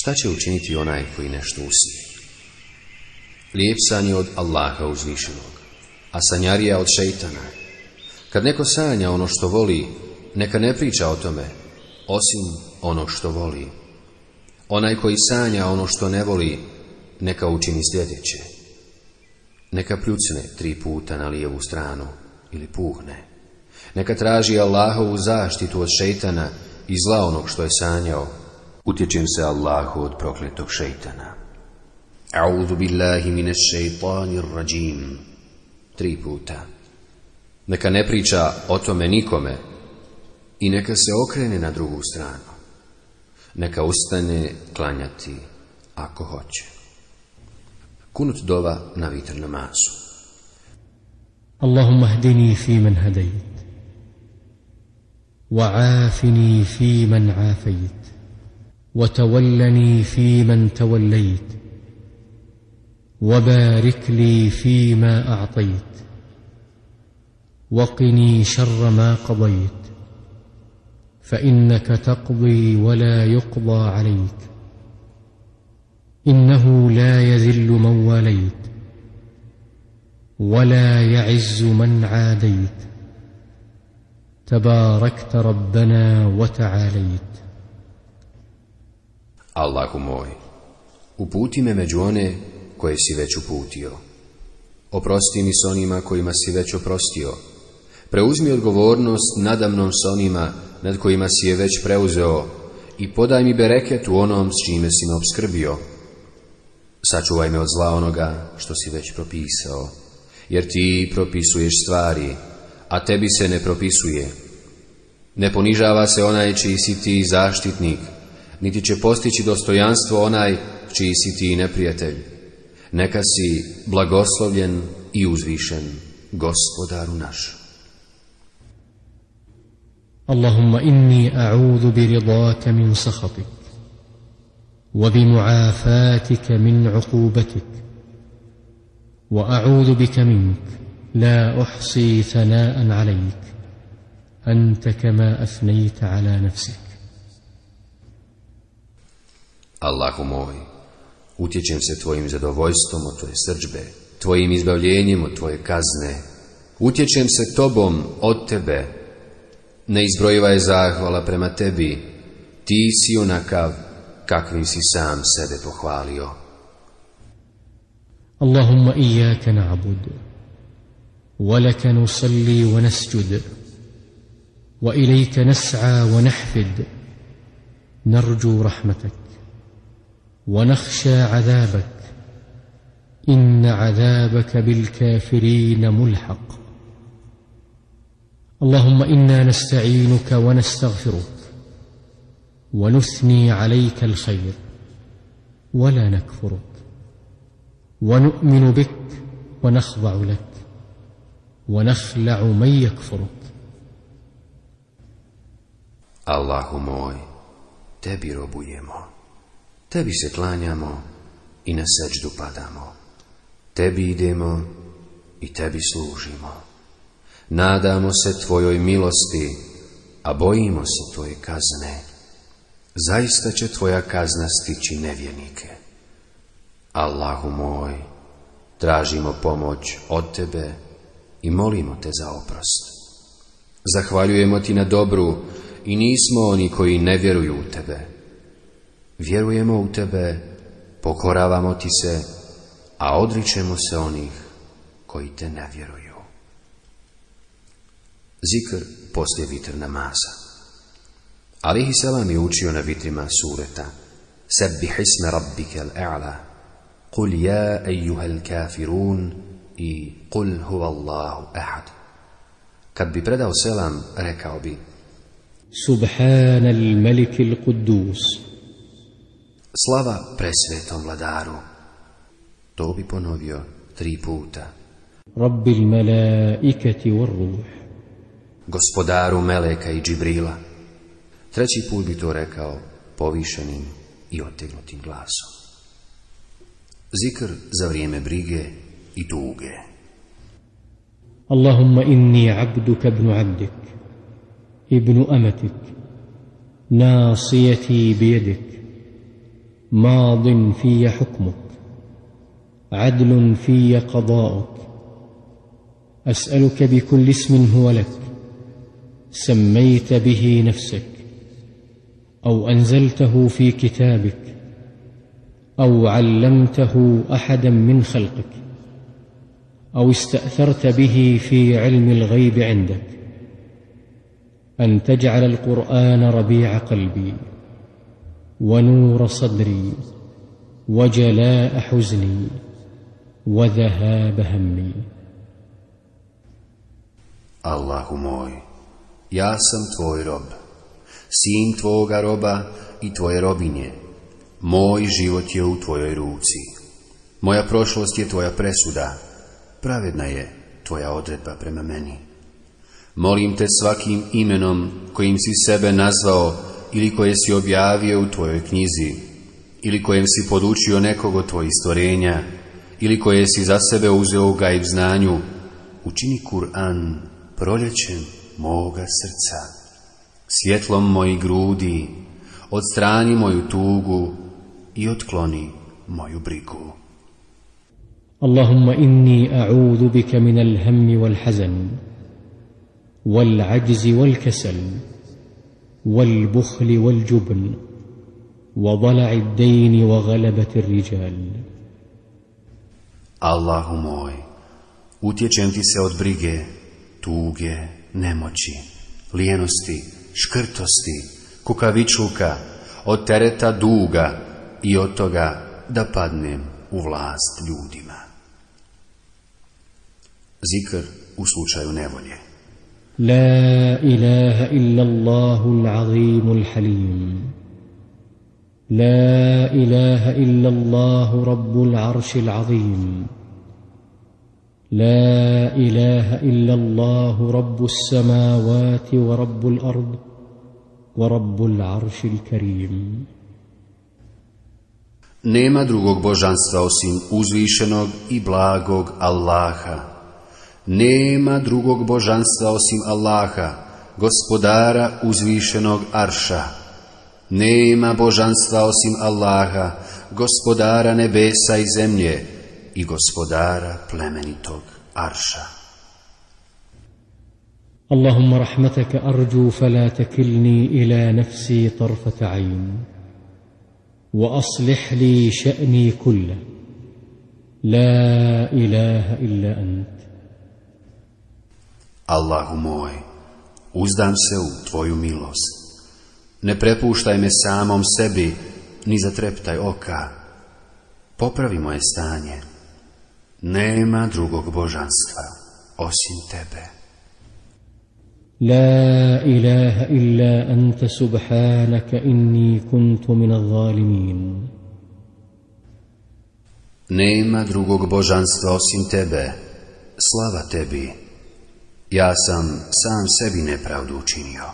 Šta će učiniti onaj koji nešto usije? Lijep san je od Allaha uzvišenog, a sanjarija od šeitana. Kad neko sanja ono što voli, neka ne priča o tome, osim ono što voli. Onaj koji sanja ono što ne voli, neka učini sljedeće. Neka pljucne tri puta na lijevu stranu ili puhne. Neka traži Allahovu zaštitu od šeitana i zla onog što je sanjao Utječem se Allahu od prokletog šeitana. A'udhu billahi mine šeitanir rajim. Tri puta. Neka ne priča o tome nikome i neka se okrene na drugu stranu. Neka ustane klanjati ako hoće. Kunut dova na vitr namazu. اللهم اهدني فيمن هديت وعافني فيمن عافيت وتولني فيمن توليت وبارك لي فيما أعطيت وقني شر ما قضيت فإنك تقضي ولا يقضى عليك إنه لا يذل من واليت ولا يعز من عاديت تباركت ربنا وتعاليت. Allahu moj, uputi me među one koje si već uputio. Oprosti mi s onima kojima si već oprostio. Preuzmi odgovornost nadamnom s onima nad kojima si je već preuzeo i podaj mi bereket u onom s čime si me obskrbio. Sačuvaj me od zla onoga što si već propisao, jer ti propisuješ stvari, a tebi se ne propisuje. Ne ponižava se onaj čiji si ti zaštitnik, niti će postići dostojanstvo onaj čiji si ti neprijatelj. Neka si blagoslovljen i uzvišen, gospodaru naš. اللهم اني اعوذ برضاك من سخطك وبمعافاتك من عقوبتك واعوذ بك منك لا احصي ثناء عليك انت كما اثنيت على نفسك Allahu moj, utječem se tvojim zadovoljstvom od tvoje srđbe, tvojim izbavljenjem od tvoje kazne, utječem se tobom od tebe, ne izbrojivaj zahvala prema tebi, ti si onakav kakvim si sam sebe pohvalio. اللهم اياك نعبد ولك نصلي ونسجد واليك نسعى ونحفد نرجو رحمتك ونخشى عذابك. إن عذابك بالكافرين ملحق. اللهم إنا نستعينك ونستغفرك. ونثني عليك الخير. ولا نكفرك. ونؤمن بك ونخضع لك. ونخلع من يكفرك. Allahu moj, tebi robujemo, tebi se klanjamo i na seđdu padamo. Tebi idemo i tebi služimo. Nadamo se tvojoj milosti, a bojimo se tvoje kazne. Zaista će tvoja kazna stići nevjernike. Allahu moj, tražimo pomoć od tebe i molimo te za oprost. Zahvaljujemo ti na dobru i nismo oni koji ne vjeruju u tebe vjerujemo u tebe, pokoravamo ti se, a odričemo se onih koji te ne vjeruju. Zikr poslije vitr namaza. Alihi salam je učio na vitrima sureta. Sebihisme rabbike l'a'la Kul ja ejuhel kafirun i kul huvallahu ahad Kad bi predao selam, rekao bi Subhanal malikil il Slava presvetom vladaru. To bi ponovio tri puta. Rabbil melaikati war ruh. Gospodaru meleka i džibrila. Treći put bi to rekao povišenim i otegnutim glasom. Zikr za vrijeme brige i tuge. Allahumma inni abduka ibn abdik, ibn amatik, nasijeti bijedik, ماض في حكمك عدل في قضاؤك. أسألك بكل اسم هو لك سميت به نفسك أو أنزلته في كتابك أو علمته أحدا من خلقك أو استأثرت به في علم الغيب عندك. أن تجعل القرآن ربيع قلبي. ونور صدري وجلاء حزني وذهاب همي Allahu moj, ja sam tvoj rob, sin tvoga roba i tvoje robinje. Moj život je u tvojoj ruci. Moja prošlost je tvoja presuda. Pravedna je tvoja odredba prema meni. Molim te svakim imenom kojim si sebe nazvao ili koje si objavio u tvojoj knjizi, ili kojem si podučio nekog od tvojih stvorenja, ili koje si za sebe uzeo u gajb znanju, učini Kur'an proljećem moga srca, svjetlom mojih grudi, odstrani moju tugu i otkloni moju brigu. اللهم إني أعوذ بك من الهم والحزن والعجز والكسل والبخل والجبن وضلع الدين وغلبة الرجال Allahu moj, utječem ti se od brige, tuge, nemoći, lijenosti, škrtosti, kukavičluka, od tereta duga i od toga da padnem u vlast ljudima. Zikr u slučaju nevolje. لا إله إلا الله العظيم الحليم. لا إله إلا الله رب العرش العظيم. لا إله إلا الله رب السماوات ورب الأرض ورب العرش الكريم. Nema drugog božanstva osim uzvišenog i blagog Allaha. Nema drugog božanstva osim Allaha, gospodara uzvišenog Arša. Nema božanstva osim Allaha, gospodara nebesa i zemlje i gospodara plemenitog Arša. اللهم رحمتك أرجو فلا تكلني إلى نفسي طرفة عين وأصلح لي شأني كله لا إله إلا أنت Allahu moj, uzdam se u Tvoju milost. Ne prepuštaj me samom sebi, ni zatreptaj oka. Popravi moje stanje. Nema drugog božanstva osim Tebe. La ilaha illa anta subhanaka inni kuntu min al-zalimin. Nema drugog božanstva osim tebe. Slava tebi. Ja sam sam sebi nepravdu učinio.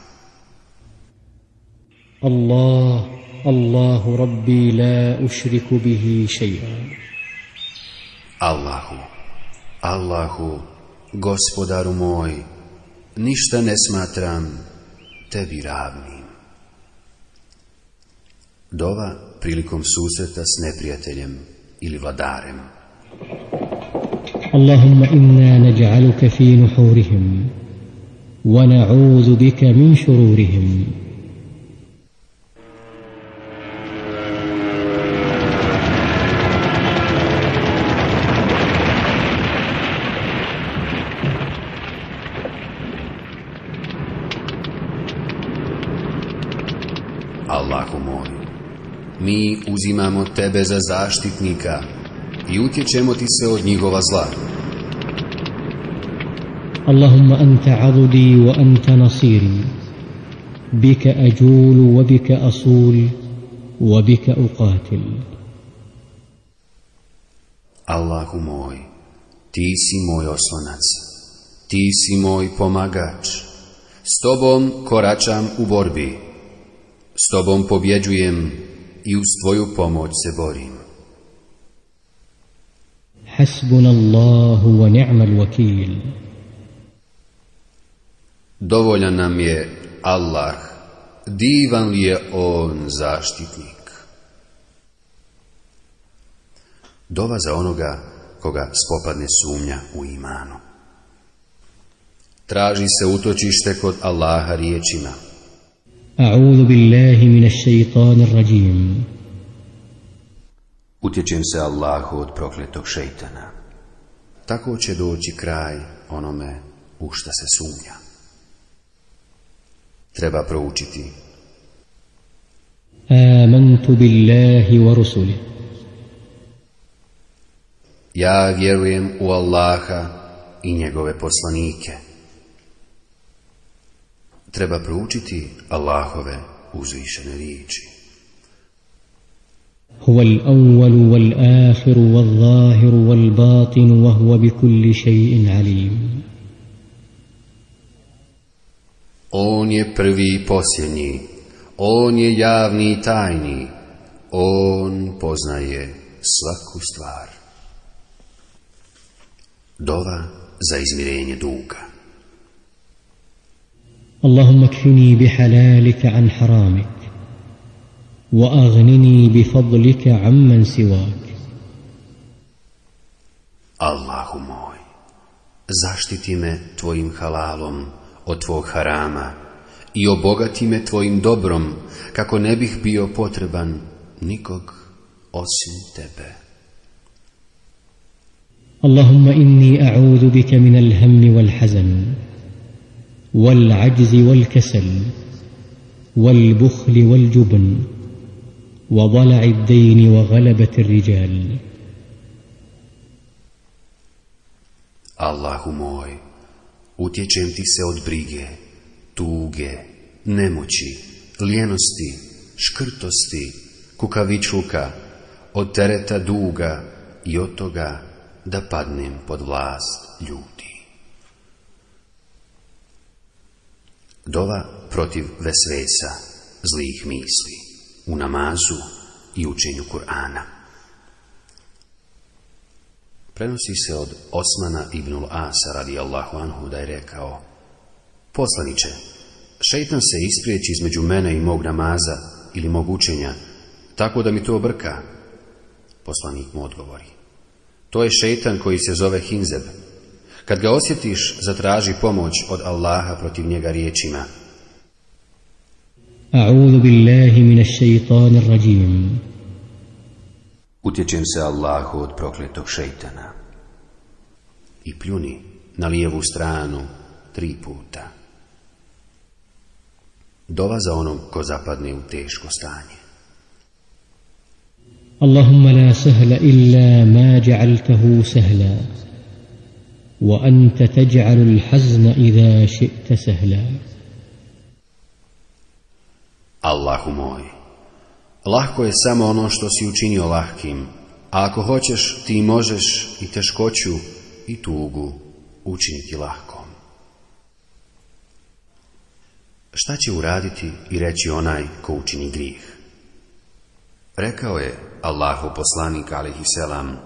Allah, Allahu Rabbi, la ušriku bihi šeja. Allahu, Allahu, gospodaru moj, ništa ne smatram tebi ravnim. Dova prilikom susreta s neprijateljem ili vladarem. اللهم إنا نجعلك في نحورهم ونعوذ بك من شرورهم. Allahu moj, mi uzimamo tebe za zaštitnika. i utječemo ti se od njihova zla. اللهم أنت عضدي وأنت نصيري بك أجول وبك أصول وبك أقاتل Allahu moj, ti si moj oslonac, ti si moj pomagač, s tobom koračam u borbi, s tobom pobjeđujem i uz tvoju pomoć se borim. Hasbuna Allahu wa ni'mal wakil. Dovoljan nam je Allah, divan li je On zaštitnik. Dova za onoga koga spopadne sumnja u imanu. Traži se utočište kod Allaha riječima. A'udhu billahi minash shaitanir rajim. Utječem se Allahu od prokletog šeitana. Tako će doći kraj onome u šta se sumnja. Treba proučiti. Amantu billahi wa rusulih. Ja vjerujem u Allaha i njegove poslanike. Treba proučiti Allahove uzvišene riječi. هو الأول والآخر والظاهر والباطن وهو بكل شيء عليم On je prvi i posljednji, On je javni i tajni, On poznaje svaku stvar. Dova za izmirenje duga. اللهم اكفني بحلالك عن حرامك وأغنني بفضلك عمن سواك Allahu moj, zaštiti me tvojim halalom od tvog harama i obogati me tvojim dobrom, kako ne bih bio potreban nikog osim tebe. اللهم إني أعوذ بك من الهم والحزن والعجز والكسل والبخل والجبن وضلع الدين وغلبة الرجال Allahu moj, utječem ti se od brige, tuge, nemoći, lijenosti, škrtosti, kukavičluka, od tereta duga i od toga da padnem pod vlast ljudi. Dova protiv vesvesa, zlih misli, u namazu i učenju Kur'ana. Prenosi se od Osmana ibnul Asa radijallahu anhu da je rekao Poslaniće, šeitan se ispriječi između mene i mog namaza ili mog učenja, tako da mi to obrka. Poslanik mu odgovori. To je šeitan koji se zove Hinzeb. Kad ga osjetiš, zatraži pomoć od Allaha protiv njega riječima. أعوذ بالله من الشيطان الرجيم Utječem se Allahu od prokletog šeitana. I pljuni na lijevu stranu tri puta. Dova za onom ko zapadne u teško stanje. اللهم لا سهل إلا ما جعلته سهلا وأنت تجعل الحزن إذا شئت سهلا Allahu moj, lahko je samo ono što si učinio lahkim, a ako hoćeš ti možeš i teškoću i tugu učiniti lahkom. Šta će uraditi i reći onaj ko učini grijeh? Rekao je Allahu poslanik alihi selam,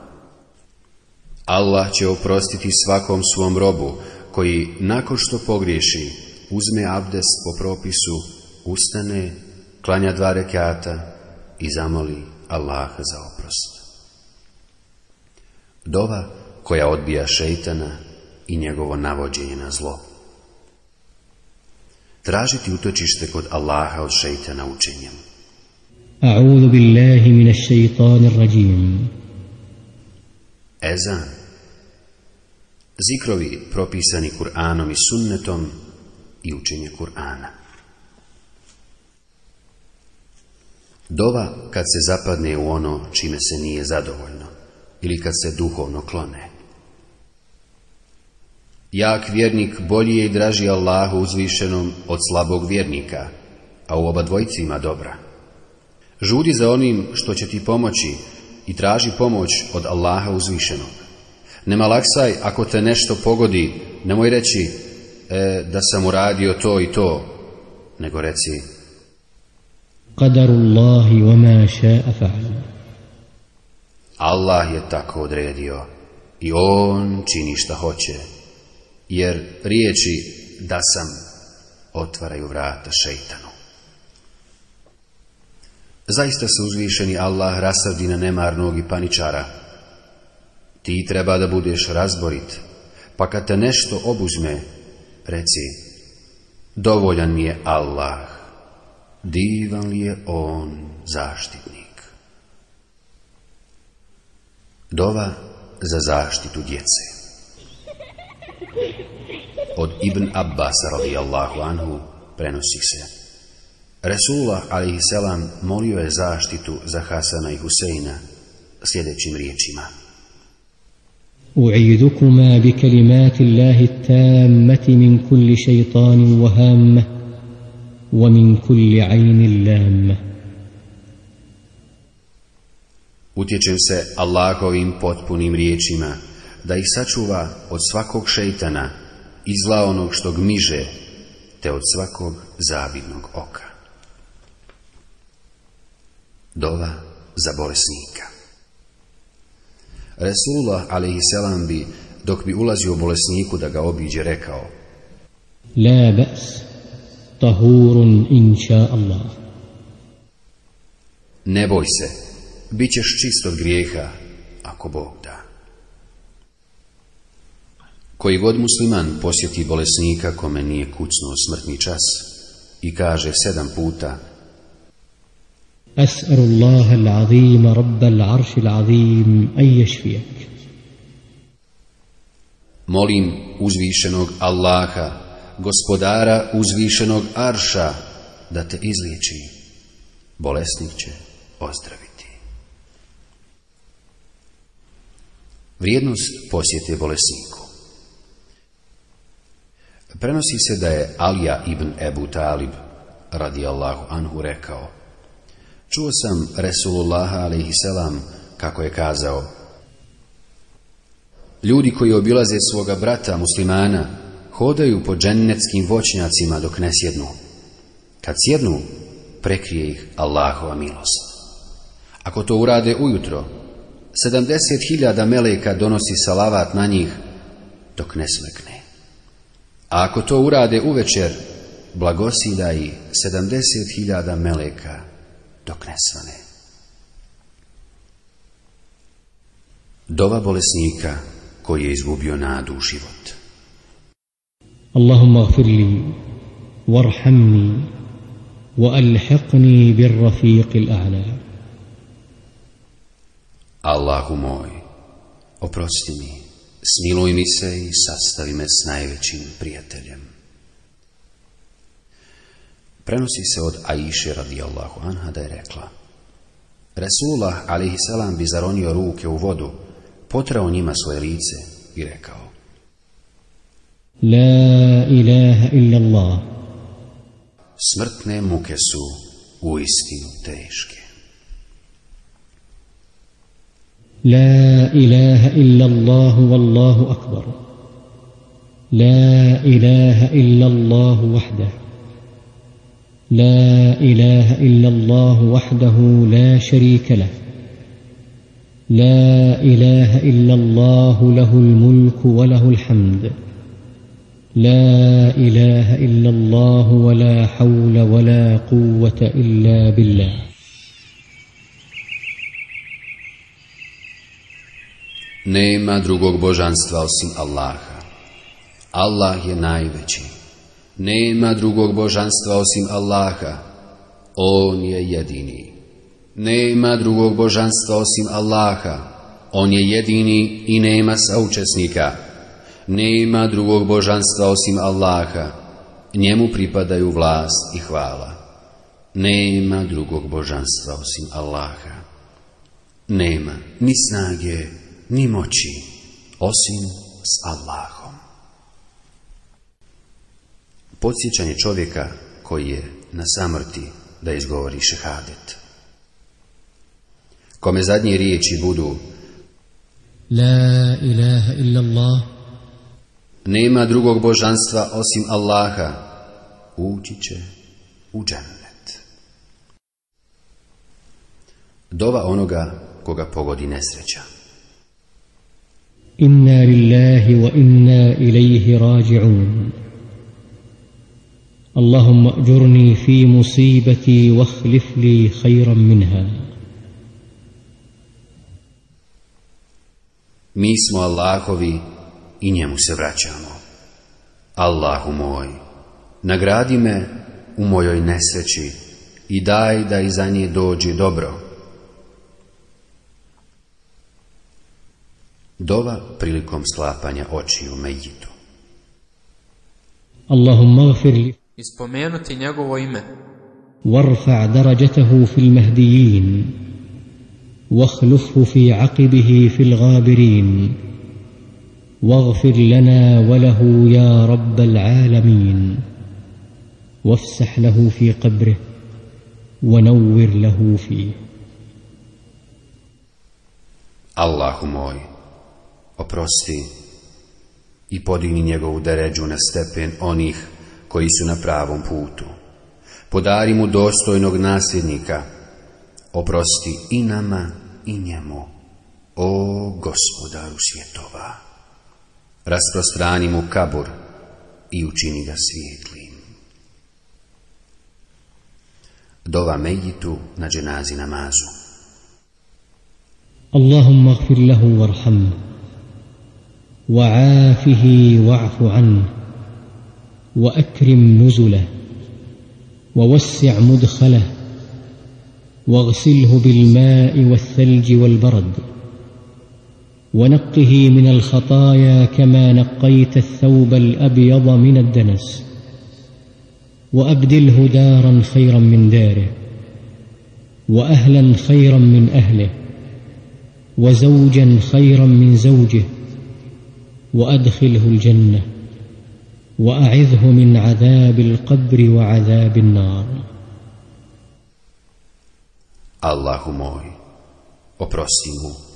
Allah će oprostiti svakom svom robu koji nakon što pogriješi uzme abdest po propisu, ustane, klanja dva rekata i zamoli Allaha za oprost. Dova koja odbija šeitana i njegovo navođenje na zlo. Tražiti utočište kod Allaha od šeitana učenjem. A'udhu billahi min ash-shaytanir rajim. Ezan. Zikrovi propisani Kur'anom i sunnetom i učenje Kur'ana. Dova kad se zapadne u ono čime se nije zadovoljno ili kad se duhovno klone. Jak vjernik bolji je i draži Allahu uzvišenom od slabog vjernika, a u oba dvojci ima dobra. Žudi za onim što će ti pomoći i traži pomoć od Allaha uzvišenog. Ne malaksaj ako te nešto pogodi, nemoj reći e, da sam uradio to i to, nego reci قدر الله وما شاء فعل Allah je tako odredio i On čini šta hoće, jer riječi da sam otvaraju vrata šeitanu. Zaista se uzvišeni Allah rasadi na nemarnog i paničara, Ti treba da budeš razborit, pa kad te nešto obuzme, reci, dovoljan mi je Allah, divan li je on zaštitnik. Dova za zaštitu djece Od Ibn Abbas radijallahu anhu prenosi se. Resulullah alaihi selam molio je zaštitu za Hasana i Huseina sljedećim riječima. U'idukuma bi kalimati Allahi tammati min kulli šeitanu wa hamme ومن كل عين لامة Utječem se Allahovim potpunim riječima da ih sačuva od svakog šeitana i zla onog što gmiže te od svakog zavidnog oka. Dova za bolesnika. Resulullah a.s. bi, dok bi ulazio bolesniku da ga obiđe, rekao La bas, tahurun inša Allah. Ne boj se, bit ćeš čist od grijeha, ako Bog da. Koji god musliman posjeti bolesnika kome nije kucnuo smrtni čas i kaže sedam puta أسأل الله العظيم رب العرش العظيم أن يشفيك Molim uzvišenog Allaha, gospodara uzvišenog Arša, da te izliči. Bolesnik će ozdraviti. Vrijednost posjete bolesniku. Prenosi se da je Alija ibn Ebu Talib, radijallahu anhu, rekao Čuo sam Resulullaha alaihisselam kako je kazao Ljudi koji obilaze svoga brata muslimana hodaju po džennetskim voćnjacima dok ne sjednu. Kad sjednu, prekrije ih Allahova milost. Ako to urade ujutro, sedamdeset hiljada meleka donosi salavat na njih dok ne smekne. A ako to urade uvečer, blagosida i sedamdeset hiljada meleka dok ne svane. Dova bolesnika koji je izgubio nadu u život. اللهم اغفر لي وارحمني wa بالرفيق bir. Allahu moj, oprosti mi, smiluj mi se i sastavi me s najvećim prijateljem. Prenosi se od Aiše radijallahu anha da je rekla Resulullah alaihissalam bi zaronio ruke u vodu, potrao njima svoje lice i rekao لا إله إلا الله. Smrtne muke su u istinu لا إله إلا الله والله أكبر. لا إله إلا الله وحده. لا إله إلا الله وحده لا شريك له. لا إله إلا الله له الملك وله الحمد. لا اله الا الله ولا حول ولا قوه الا بالله Nema drugog božanstva osim Allaha. Allah je najveći. Nema drugog božanstva osim Allaha. On je jedini. Nema drugog božanstva osim Allaha. On je jedini i nema saučesnika. Nema drugog božanstva osim Allaha. Njemu pripadaju vlast i hvala. Nema drugog božanstva osim Allaha. Nema ni snage, ni moći, osim s Allahom podsjećanje čovjeka koji je na samrti da izgovori šehadet. Kome zadnje riječi budu La ilaha illa Allah Nema drugog božanstva osim Allaha Ući će u džennet Dova onoga koga pogodi nesreća Inna lillahi wa inna ilaihi rađi'un اللهم اجرني في مصيبتي واخلف لي خيرا منها Mi smo Allahovi i njemu se vraćamo. Allahu moj, nagradi me u mojoj nesreći i daj da iza nje dođe dobro. Dova prilikom sklapanja očiju Mejitu. Allahumma gfirli ispomenuti njegovo ime. Warfa darajatahu fil mahdiyin. Wakhlufhu fi aqibihi fil ghabirin. واغفر لنا وله يا رب العالمين وافسح له في قبره ونور له فيه Allahu moj, oprosti i podigni njegovu deređu na stepen onih koji su na pravom putu. Podari mu dostojnog nasljednika, oprosti i nama i njemu, o gospodaru svjetova. rasprostrani mu kabur i učini ga svijetlim. Dova Mejitu na dženazi namazu. اللهم اغفر له وارحمه وعافه واعف عنه واكرم نزله ووسع مدخله واغسله بالماء والثلج والبرد ونقه من الخطايا كما نقيت الثوب الأبيض من الدنس. وأبدله دارا خيرا من داره وأهلا خيرا من أهله وزوجا خيرا من زوجه وأدخله الجنة وأعذه من عذاب القبر وعذاب النار. Allahu moj, oprosti mu,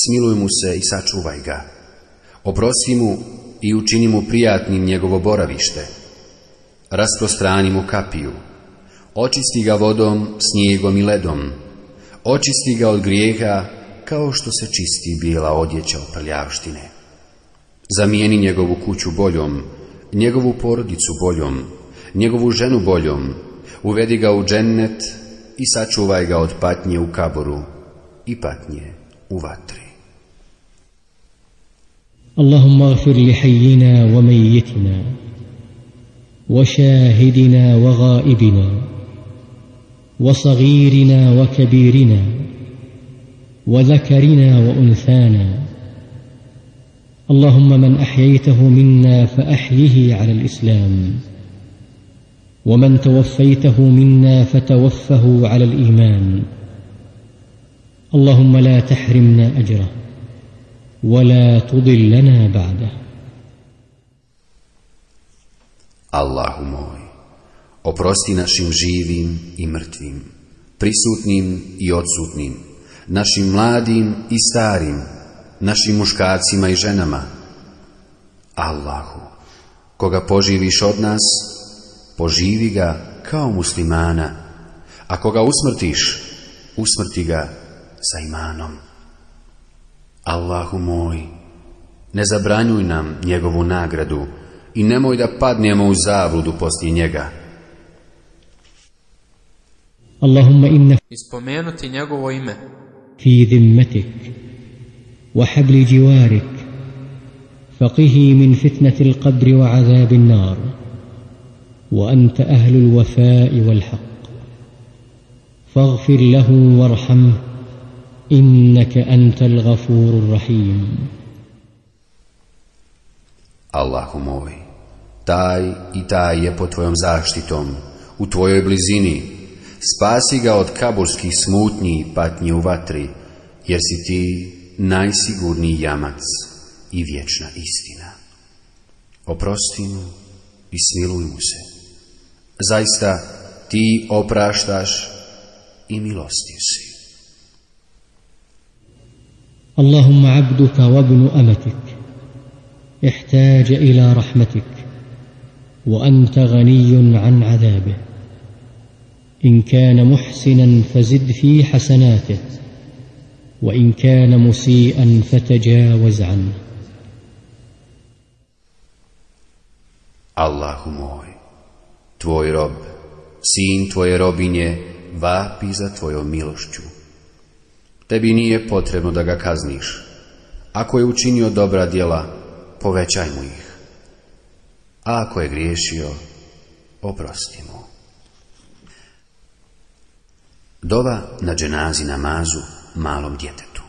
smiluj mu se i sačuvaj ga. Oprosti mu i učini mu prijatnim njegovo boravište. Rasprostrani mu kapiju. Očisti ga vodom, snijegom i ledom. Očisti ga od grijeha kao što se čisti bijela odjeća od prljavštine. Zamijeni njegovu kuću boljom, njegovu porodicu boljom, njegovu ženu boljom, uvedi ga u džennet i sačuvaj ga od patnje u kaboru i patnje u vatri. اللهم اغفر لحينا وميتنا وشاهدنا وغائبنا وصغيرنا وكبيرنا وذكرنا وأنثانا اللهم من أحييته منا فأحيه على الإسلام ومن توفيته منا فتوفه على الإيمان اللهم لا تحرمنا اجره ولا تضلنا بعده Allahu moj, oprosti našim živim i mrtvim, prisutnim i odsutnim, našim mladim i starim, našim muškarcima i ženama. Allahu, koga poživiš od nas, poživi ga kao muslimana, a koga usmrtiš, usmrti ga sa imanom. Allahu moj, ne zabranjuj nam njegovu nagradu i nemoj da padnemo u zabludu poslije njega. اللهم ان Ispomenuti njegovo ime. في ذمتك وحبل جوارك فقه من فتنه القبر وعذاب النار وانت اهل الوفاء والحق فاغفر له وارحمه انك انت الغفور الرحيم Allahu moj, taj i taj je pod tvojom zaštitom, u tvojoj blizini, spasi ga od kaburskih smutnji i patnji u vatri, jer si ti najsigurniji jamac i vječna istina. Oprosti mu i smiluj mu se. Zaista ti opraštaš i milostiv si. اللهم عبدك وابن أمتك احتاج إلى رحمتك وأنت غني عن عذابه إن كان محسنا فزد في حسناته وإن كان مسيئا فتجاوز عنه Allahu moj, tvoj rob, sin tvoje robinje, vapi za tvojom milošću. Tebi nije potrebno da ga kazniš, Ako je učinio dobra djela, povećaj mu ih. A ako je griješio, oprosti mu. Dova na dženazi namazu malom djetetu.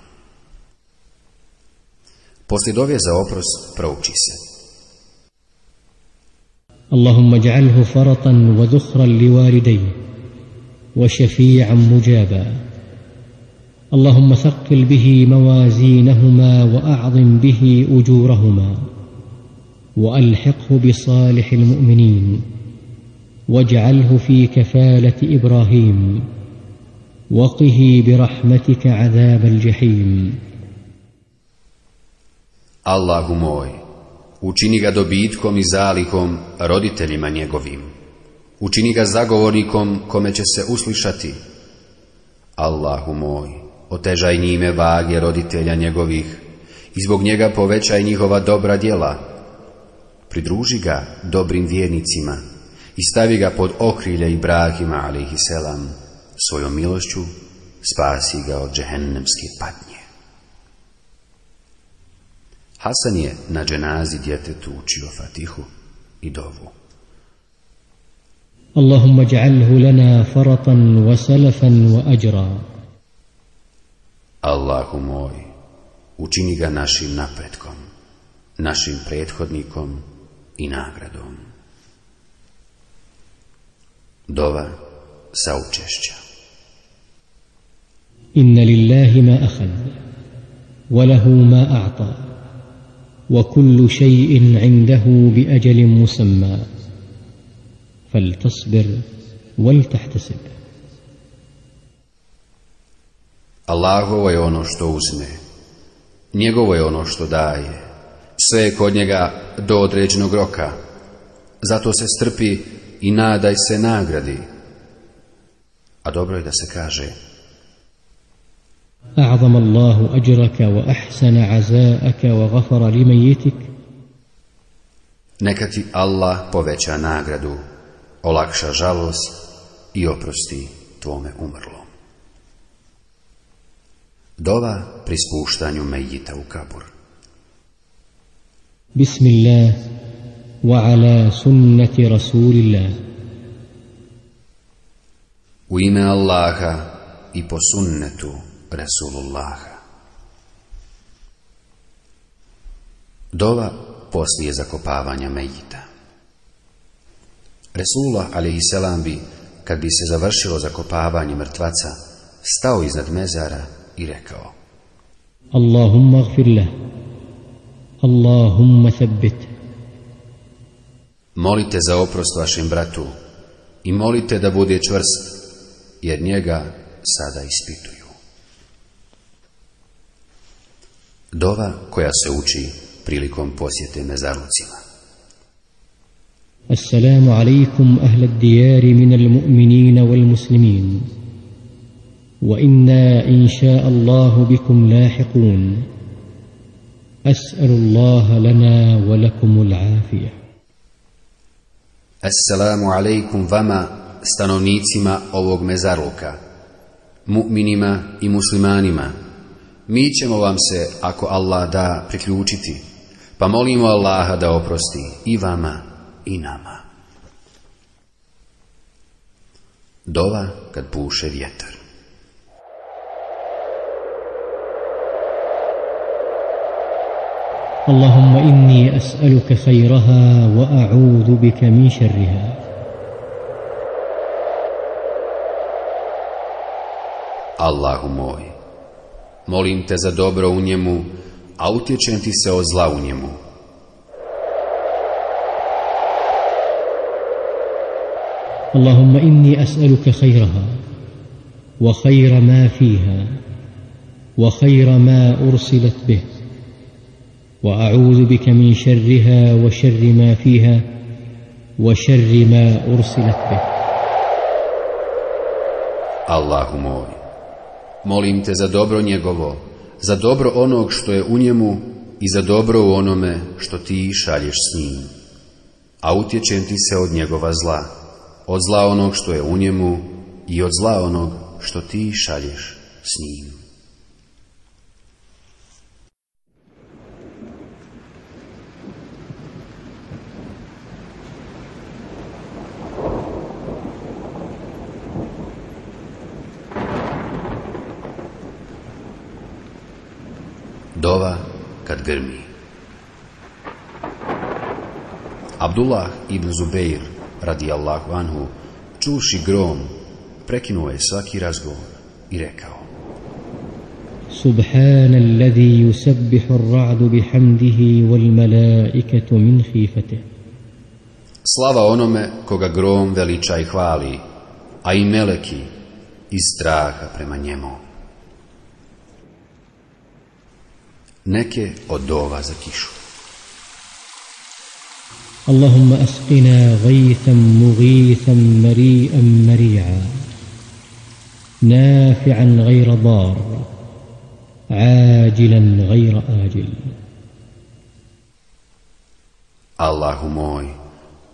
Poslije dove za oprost prouči se. اللهم اجعله فرطا وذخرا لوالديه وشفيعا مجابا اللهم ثقل به موازينهما وأعظم به أجورهما وألحقه بصالح المؤمنين واجعله في كفالة إبراهيم وقه برحمتك عذاب الجحيم الله موي Učini ga dobitkom i zalihom roditeljima njegovim. Učini ga zagovornikom kome će se uslišati. Allahu moj, otežaj njime vage roditelja njegovih i zbog njega povećaj njihova dobra djela. Pridruži ga dobrim vjernicima i stavi ga pod okrilje Ibrahima selam svojom milošću spasi ga od džehennemske patnje. Hasan je na dženazi djetetu učio Fatihu i dovu. Allahumma ja'alhu lana faratan wa salafan wa ajra. Allahu moj, učini ga našim napretkom, našim prethodnikom i nagradom. Dova sa učešća. Inna lillahi ma ahad, walahu ma a'ta, wa kullu šeji'in indahu bi ajalim musamma, fal tasbir, wal tahtasibu. Allahovo je ono što uzme, njegovo je ono što daje, sve je kod njega do određenog roka, zato se strpi i nadaj se nagradi. A dobro je da se kaže, أعظم الله أجرك وأحسن عزاءك وغفر لميتك Neka ti Allah poveća nagradu, olakša žalost i oprosti tvome umrlom. Dova pri spuštanju mejita u kabur. Bismillah wa ala sunnati Rasulillah. U ime Allaha i po sunnetu Resulullah. Dova poslije zakopavanja Mejita. Resulullah a.s. bi, kad bi se završilo zakopavanje mrtvaca, stao iznad mezara i rekao Allahumma gfir lah, Allahumma thabbit. Molite za oprost vašem bratu i molite da bude čvrst, jer njega sada ispituju. Dova koja se uči prilikom posjete mezarlucima. Assalamu alaikum ahla dijari min al-mu'minina wal-muslimin. Wa inna إن Allahu bikum lahiqun. لاحقون أسأل lana wa lakum al-afija. Assalamu وما stanovnicima ovog mezarluka, mu'minima i muslimanima, mi ćemo vam se, ako Allah da, priključiti, pa molimo Allaha da oprosti i vama i nama. Dova kad puše vjetar. اللهم إني أسألك خيرها وأعوذ بك من شرها Allahu moj, Molim te za dobro u njemu, a utječem ti se od zla u njemu. اللهم إني أسألك خيرها وخير ما فيها وخير ما أرسلت به وأعوذ بك من شرها وشر ما فيها وشر ما أرسلت به الله moj, Molim te za dobro njegovo, za dobro onog što je u njemu i za dobro u onome što ti šalješ s njim. A utječem ti se od njegova zla, od zla onog što je u njemu i od zla onog što ti šalješ s njim. Dova kad grmi. Abdullah ibn Zubeir, radijallahu anhu, čuši grom, prekinuo je svaki razgovor i rekao سبحان الذي يسبح الرعد بحمده والملائكة من خيفته Slava onome koga grom veliča i hvali, a i meleki iz straha prema njemu. Neke od dova za kišu. اللهم أسقنا غيثا مغيثا مريئا مريعا نافعا غير ضار عاجلا غير آجل Allahu moj,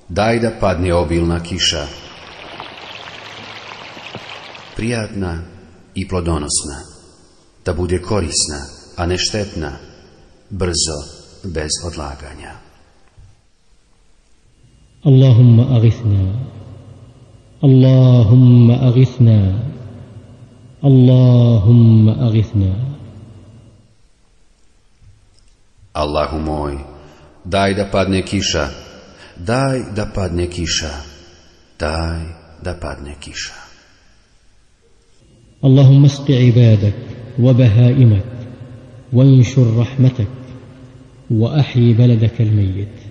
daj da padne obilna kiša, prijatna i plodonosna, da bude korisna, a ne štetna, brzo, bez odlaganja. اللهم أغثنا اللهم أغثنا اللهم أغثنا Allahu moj, daj da padne kiša, daj da padne kiša, daj da padne kiša. اللهم اسق عبادك وبهائمك وانشر رحمتك وأحي بلدك الميت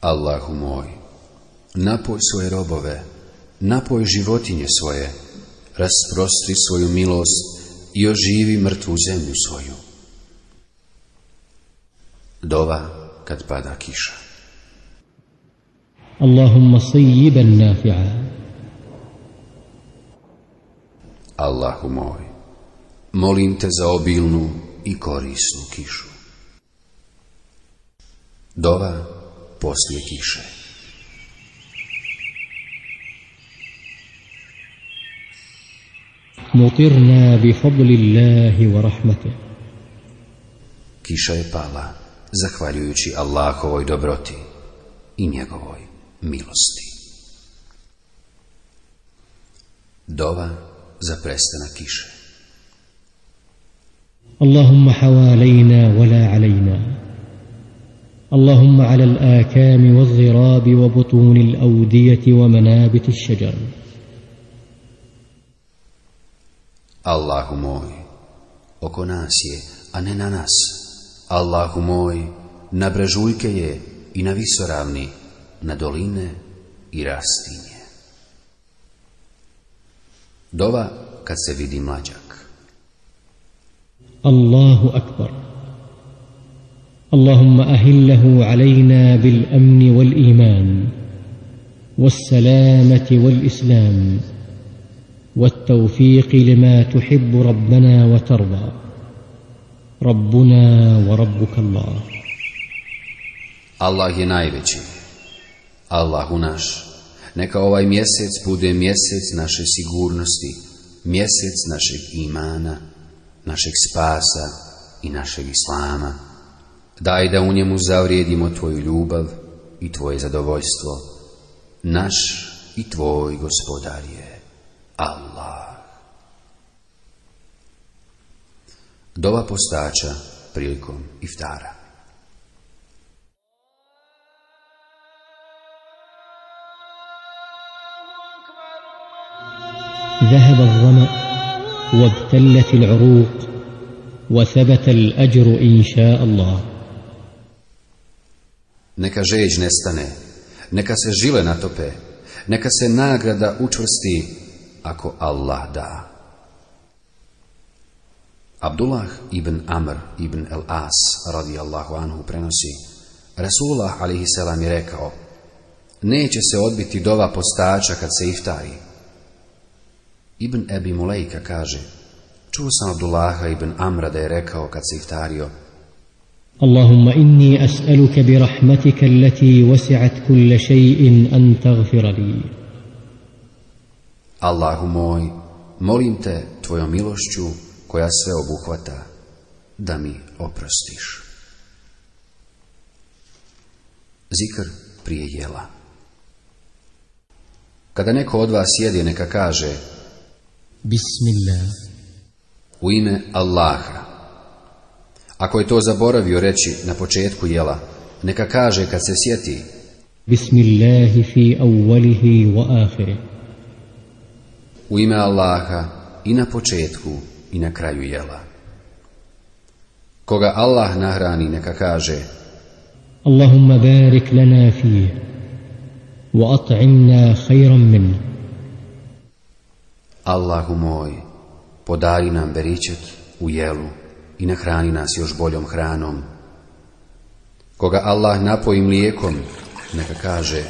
Allahu moj, napoj svoje robove, napoj životinje svoje, rasprostri svoju milost i oživi mrtvu zemlju svoju. Dova kad pada kiša. اللهم صيبا نافعا Allahu moj, molim te za obilnu i korisnu kišu. Dova poslije kiše Mutirna bi fadlillahi wa rahmatih. Kiša je pala, zahvaljujući Allahovoj dobroti i njegovoj milosti. Dova za prestanak kiše. اللهم حوالينا ولا علينا اللهم على الآكام والضراب وبطون الأودية ومنابت الشجر Allahu moj, oko nas je, a ne na nas. Allahu moj, na brežuljke je i na visoravni, na doline i rastinje. Dova kad se vidi mlađak. الله أكبر اللهم أهله علينا بالأمن والإيمان والسلامة والإسلام والتوفيق لما تحب ربنا وترضى ربنا وربك الله Allah je najveći. Allahu naš. Neka ovaj mjesec bude mjesec naše sigurnosti, mjesec našeg imana, našeg spasa i našeg islama. Daj da u njemu zavrijedimo Tvoju ljubav i Tvoje zadovoljstvo. Naš i Tvoj gospodar je Allah. Dova postača prilikom iftara. ذهب الظمأ وابتلت العروق وثبت الأجر إن شاء الله Neka žeđ nestane, neka se žile natope, neka se nagrada učvrsti ako Allah da. Abdullah ibn Amr ibn el-As radijallahu anhu prenosi Rasulullah alaihi selam je rekao Neće se odbiti dova postača kad se iftari. Ibn Ebi Mulejka kaže Čuo sam Abdullaha ibn Amra da je rekao kad se iftario اللهم إني أسألك برحمتك التي وسعت كل شيء أن تغفر لي Allahu moj, molim te tvojom milošću koja sve obuhvata, da mi oprostiš. Zikr prije jela. Kada neko od vas jede, neka kaže Bismillah. U ime Allaha. Ako je to zaboravio reći na početku jela, neka kaže kad se sjeti. Bismillahi fi awwalihi wa akhiri. U ime Allaha i na početku i na kraju jela. Koga Allah nahrani neka kaže. Allahumma barik lana fi wa at'imna khayran minhu. Allahu moj, podari nam beričet u jelu i nahrani nas još boljom hranom. Koga Allah napoji mlijekom, neka kaže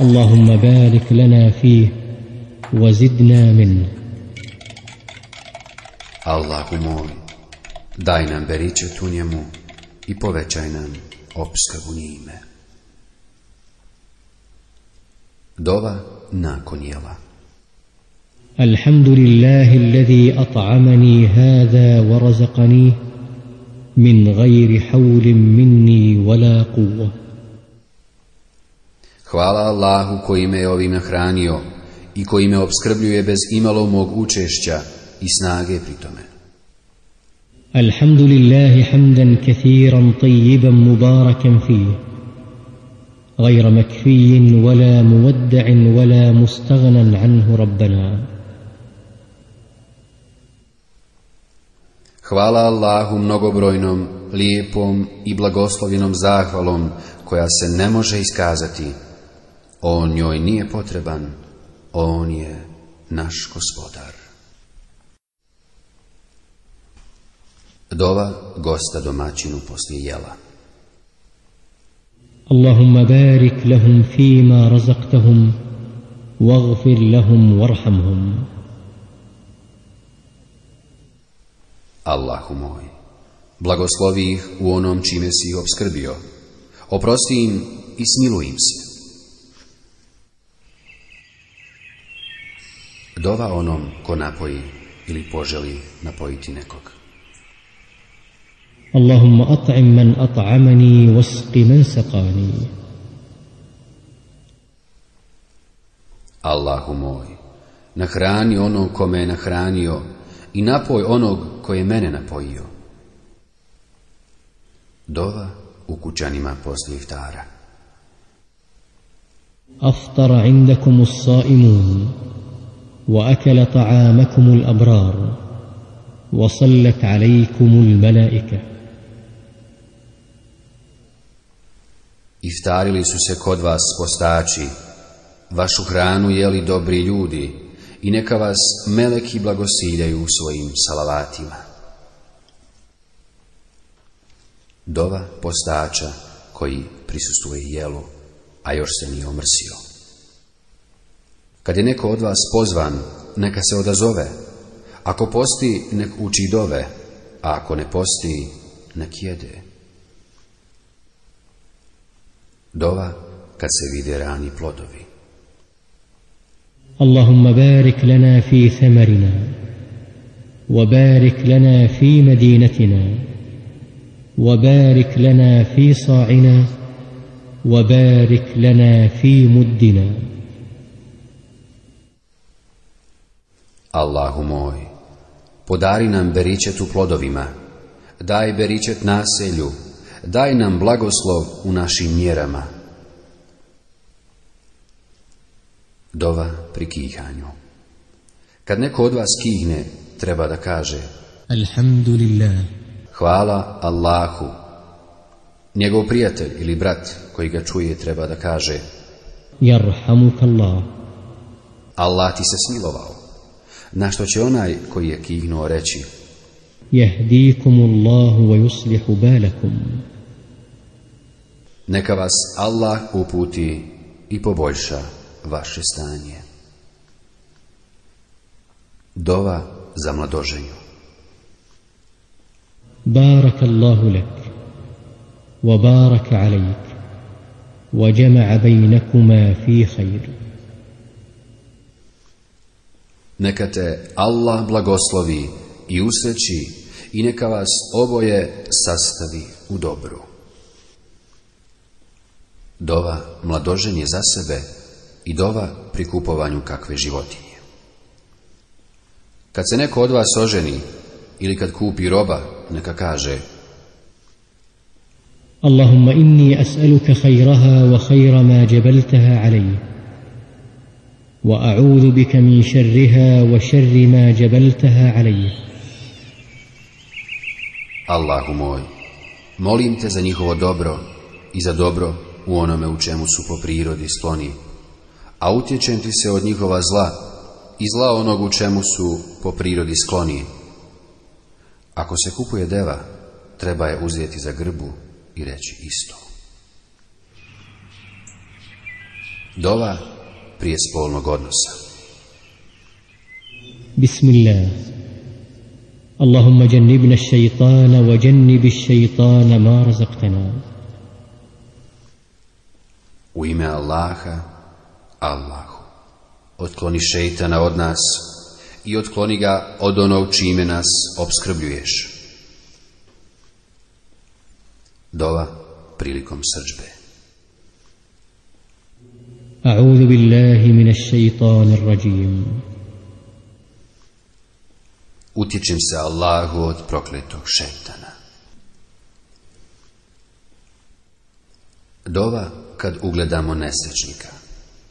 Allahumma barik lana fih, wazidna min. Allahu moj, daj nam beričet u njemu i povećaj nam opskavu njime. Dova nakon jela. الحمد لله الذي أطعمني هذا ورزقنيه من غير حول مني ولا قوة. Hvala Allahu koji me je ovim nahranio i koji me obskrbljuje bez imalo mog učešća i snage pri tome. الحمد لله حمدا كثيرا طيبا مباركا فيه غير مكفي ولا مودع ولا مستغنى عنه ربنا Hvala Allahu mnogobrojnom, lijepom i blagoslovljenom zahvalom koja se ne može iskazati. On njoj nije potreban, on je naš gospodar. Dova gosta domaćinu poslije jela. اللهم بارك لهم فيما رزقتهم واغفر لهم وارحمهم Allahu moj, blagoslovi ih u onom čime si ih obskrbio, oprosti im i smiluj im se. Dova onom ko napoji ili poželi napojiti nekog. Allahumma at'im man at'amani wasqi man saqani. Allahu moj, nahrani onog kome je nahranio i napoj onog koji je mene napojio. Dova u kućanima poslije iftara. Aftar indakum saimun wa akala ta'amakum al-abrar wa sallat alaykum al-mala'ika. Iftarili su se kod vas postači. Vašu hranu jeli dobri ljudi i neka vas meleki blagosiljaju u svojim salavatima. Dova postača koji prisustuje jelu, a još se nije omrsio. Kad je neko od vas pozvan, neka se odazove. Ako posti, nek uči dove, a ako ne posti, nek jede. Dova kad se vide rani plodovi. اللهم بارك لنا في ثمرنا وبارك لنا في مدينتنا وبارك لنا في صاعنا وبارك لنا في مدنا Allahu moj, podari nam beričet u plodovima, daj beričet naselju, daj nam blagoslov u našim mjerama. Dova pri kihanju. Kad neko od vas kihne, treba da kaže Alhamdulillah. Hvala Allahu. Njegov prijatelj ili brat koji ga čuje treba da kaže Allah. Allah ti se smilovao. Na što će onaj koji je kihnuo reći Jehdikumullahu wa yuslihu balakum. Neka vas Allah uputi i poboljša vaše stanje. Dova za mladoženju. بارك الله لك وبارك عليك وجمع بينكما في خير Neka te Allah blagoslovi i usreći i neka vas oboje sastavi u dobru. Dova mladoženje za sebe i dova pri kupovanju kakve životinje. Kad se neko od vas oženi ili kad kupi roba, neka kaže Allahumma inni as'aluka khayraha wa khayra ma jabaltaha alayhi wa a'udhu bika min sharriha wa sharri ma jabaltaha alayhi Allahu moj, molim te za njihovo dobro i za dobro u onome u čemu su po prirodi sklonili a utječem ti se od njihova zla i zla onog u čemu su po prirodi skloniji. Ako se kupuje deva, treba je uzeti za grbu i reći isto. Dova prije spolnog odnosa. Bismillah. Allahumma jannibna shaytana wa jannib shaytana ma razaqtana. U ime Allaha, Allahu, otkloni šeitana od nas i otkloni ga od onog čime nas obskrbljuješ. Dova prilikom srđbe. A'udhu billahi minas shaitanir rajim. Utječem se Allahu od prokletog šeitana. Dova kad ugledamo nesrećnika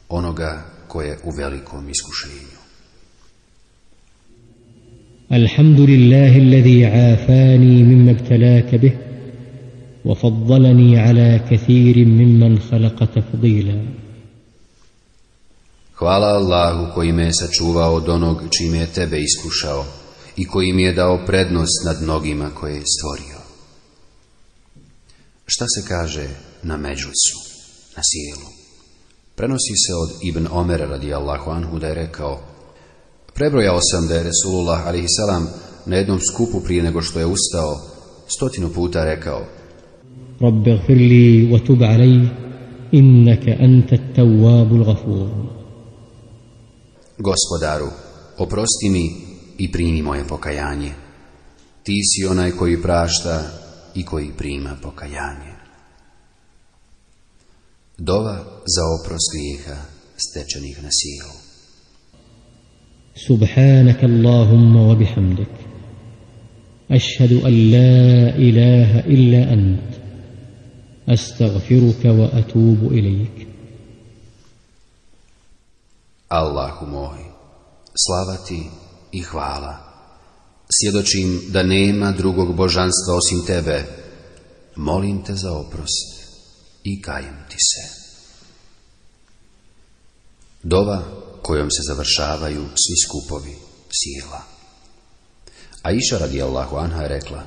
onoga koje je u velikom iskušenju. الحمد لله الذي عافاني مما ابتلاك به وفضلني على كثير ممن خلق تفضيلا Hvala Allahu koji me je sačuvao od onog čime je tebe iskušao i koji mi je dao prednost nad mnogima koje je stvorio. Šta se kaže na međusu, na sjelu? Prenosi se od Ibn Omer radijallahu anhu da je rekao Prebrojao sam da je Resulullah a.s. na jednom skupu prije nego što je ustao stotinu puta rekao Rabbe gfirli wa tub alej innaka anta tawabul gafur Gospodaru, oprosti mi i primi moje pokajanje. Ti si onaj koji prašta i koji prima pokajanje. Dova za oprost grijeha stečenih na silu. Subhanak Allahumma wa bihamdik. Ašhadu an la ilaha illa ant. Astaghfiruka wa atubu ilijek. Allahu moj, slava ti i hvala. Sjedočim da nema drugog božanstva osim tebe. Molim te za oprost i kajem ti se. Dova kojom se završavaju svi skupovi sjela. A iša radi Allahu anha je rekla,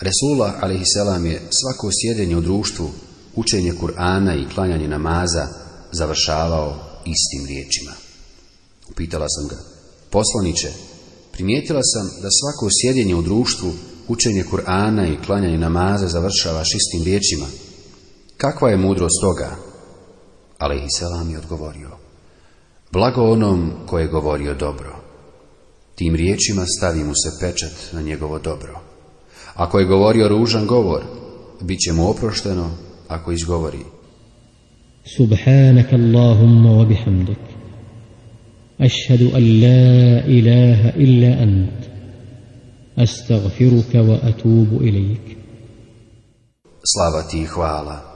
Resula alaihisselam je svako sjedenje u društvu, učenje Kur'ana i klanjanje namaza završavao istim riječima. Upitala sam ga, poslaniće, primijetila sam da svako sjedenje u društvu, učenje Kur'ana i klanjanje namaza završavaš istim riječima. Kakva je mudrost toga? Ali Selam je odgovorio. Blago onom koje je govorio dobro. Tim riječima stavi mu se pečat na njegovo dobro. Ako je govorio ružan govor, bit će mu oprošteno ako izgovori. Subhanak Allahumma wa bihamdik. Ašhadu an la ilaha illa ant. Astaghfiruka wa atubu ilik. Slava ti i hvala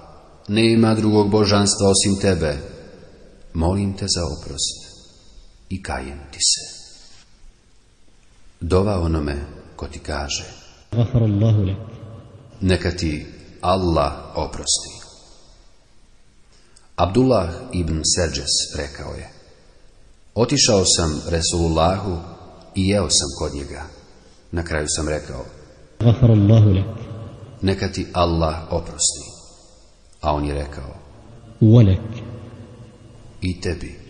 nema drugog božanstva osim tebe. Molim te za oprost i kajem ti se. Dova onome ko ti kaže. Neka ti Allah oprosti. Abdullah ibn Serđes rekao je. Otišao sam Resulullahu i jeo sam kod njega. Na kraju sam rekao. Neka ti Allah oprosti. A on je rekao, Uolek. I tebi.